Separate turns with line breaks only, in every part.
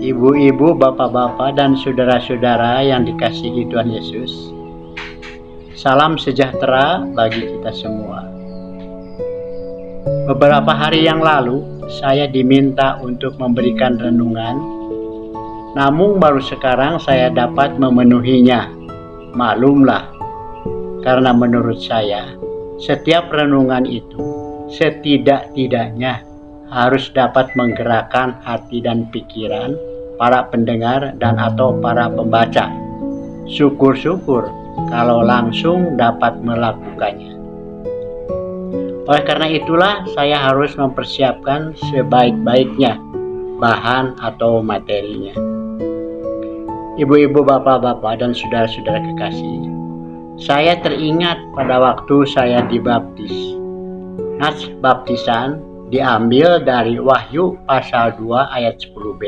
ibu-ibu, bapak-bapak, dan saudara-saudara yang dikasihi Tuhan Yesus. Salam sejahtera bagi kita semua. Beberapa hari yang lalu, saya diminta untuk memberikan renungan, namun baru sekarang saya dapat memenuhinya. Maklumlah, karena menurut saya, setiap renungan itu setidak-tidaknya harus dapat menggerakkan hati dan pikiran para pendengar dan atau para pembaca. Syukur-syukur kalau langsung dapat melakukannya. Oleh karena itulah saya harus mempersiapkan sebaik-baiknya bahan atau materinya. Ibu-ibu, bapak-bapak, dan saudara-saudara kekasih, saya teringat pada waktu saya dibaptis. Nas baptisan diambil dari Wahyu pasal 2 ayat 10b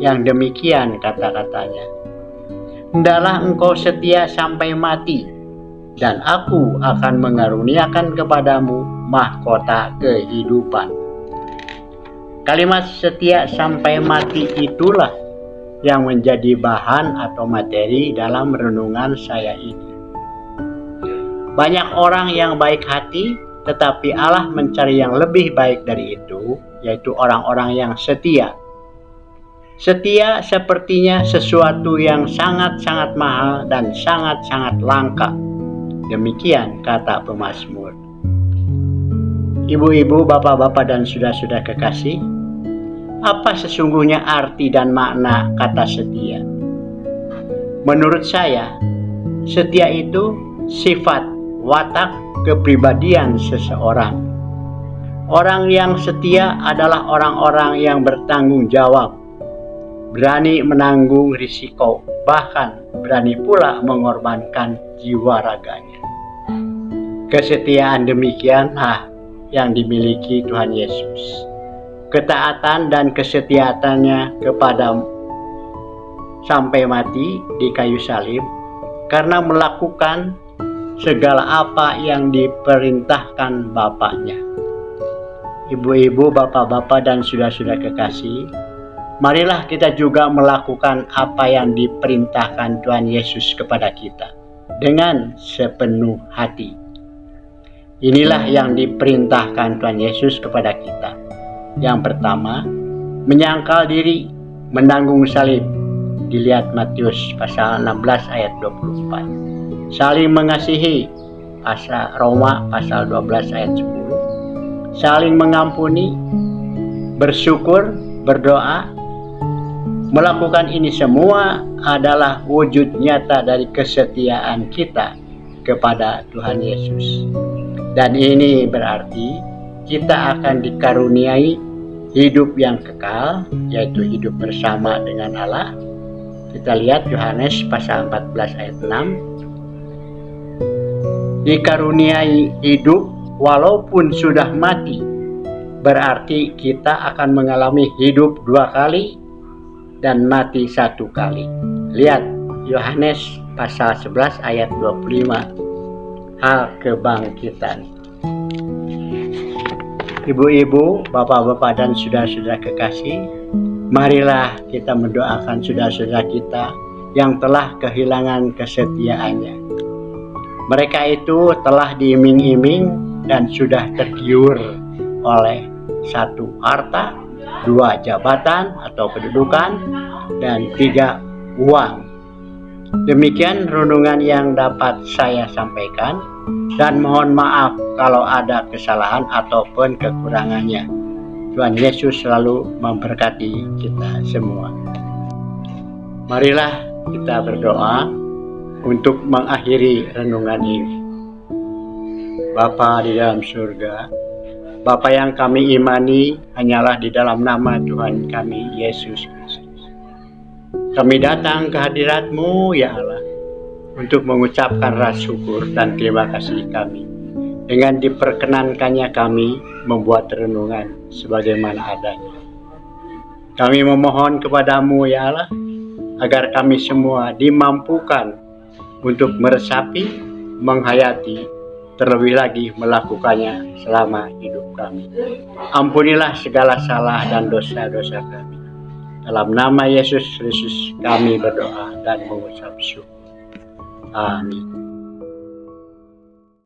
yang demikian kata-katanya. Hendaklah engkau setia sampai mati dan aku akan mengaruniakan kepadamu mahkota kehidupan. Kalimat setia sampai mati itulah yang menjadi bahan atau materi dalam renungan saya ini. Banyak orang yang baik hati tetapi Allah mencari yang lebih baik dari itu, yaitu orang-orang yang setia. Setia sepertinya sesuatu yang sangat-sangat mahal dan sangat-sangat langka. Demikian kata pemazmur. Ibu-ibu, bapak-bapak, dan sudah-sudah kekasih, apa sesungguhnya arti dan makna kata setia? Menurut saya, setia itu sifat, watak, kepribadian seseorang. Orang yang setia adalah orang-orang yang bertanggung jawab, berani menanggung risiko, bahkan berani pula mengorbankan jiwa raganya. Kesetiaan demikianlah yang dimiliki Tuhan Yesus. Ketaatan dan kesetiaannya kepada sampai mati di kayu salib karena melakukan segala apa yang diperintahkan Bapaknya. Ibu-ibu, bapak-bapak, dan sudah-sudah kekasih, marilah kita juga melakukan apa yang diperintahkan Tuhan Yesus kepada kita dengan sepenuh hati. Inilah yang diperintahkan Tuhan Yesus kepada kita. Yang pertama, menyangkal diri, menanggung salib. Dilihat Matius pasal 16 ayat 24 saling mengasihi pasal Roma pasal 12 ayat 10 saling mengampuni bersyukur berdoa. Melakukan ini semua adalah wujud nyata dari kesetiaan kita kepada Tuhan Yesus. Dan ini berarti kita akan dikaruniai hidup yang kekal yaitu hidup bersama dengan Allah kita lihat Yohanes pasal 14 ayat 6 dikaruniai hidup walaupun sudah mati berarti kita akan mengalami hidup dua kali dan mati satu kali. Lihat Yohanes pasal 11 ayat 25 hal kebangkitan. Ibu-ibu, bapak-bapak dan saudara-saudara kekasih, marilah kita mendoakan saudara-saudara kita yang telah kehilangan kesetiaannya mereka itu telah diiming-iming dan sudah tergiur oleh satu harta, dua jabatan atau kedudukan, dan tiga uang. Demikian renungan yang dapat saya sampaikan dan mohon maaf kalau ada kesalahan ataupun kekurangannya. Tuhan Yesus selalu memberkati kita semua. Marilah kita berdoa untuk mengakhiri renungan ini. Bapa di dalam surga, Bapa yang kami imani hanyalah di dalam nama Tuhan kami, Yesus Kristus. Kami datang ke hadiratmu, ya Allah, untuk mengucapkan rasa syukur dan terima kasih kami. Dengan diperkenankannya kami membuat renungan sebagaimana adanya. Kami memohon kepadamu, ya Allah, agar kami semua dimampukan untuk meresapi, menghayati, terlebih lagi melakukannya selama hidup kami. Ampunilah segala salah dan dosa-dosa kami. Dalam nama Yesus Kristus kami berdoa dan mengucap syukur. Amin.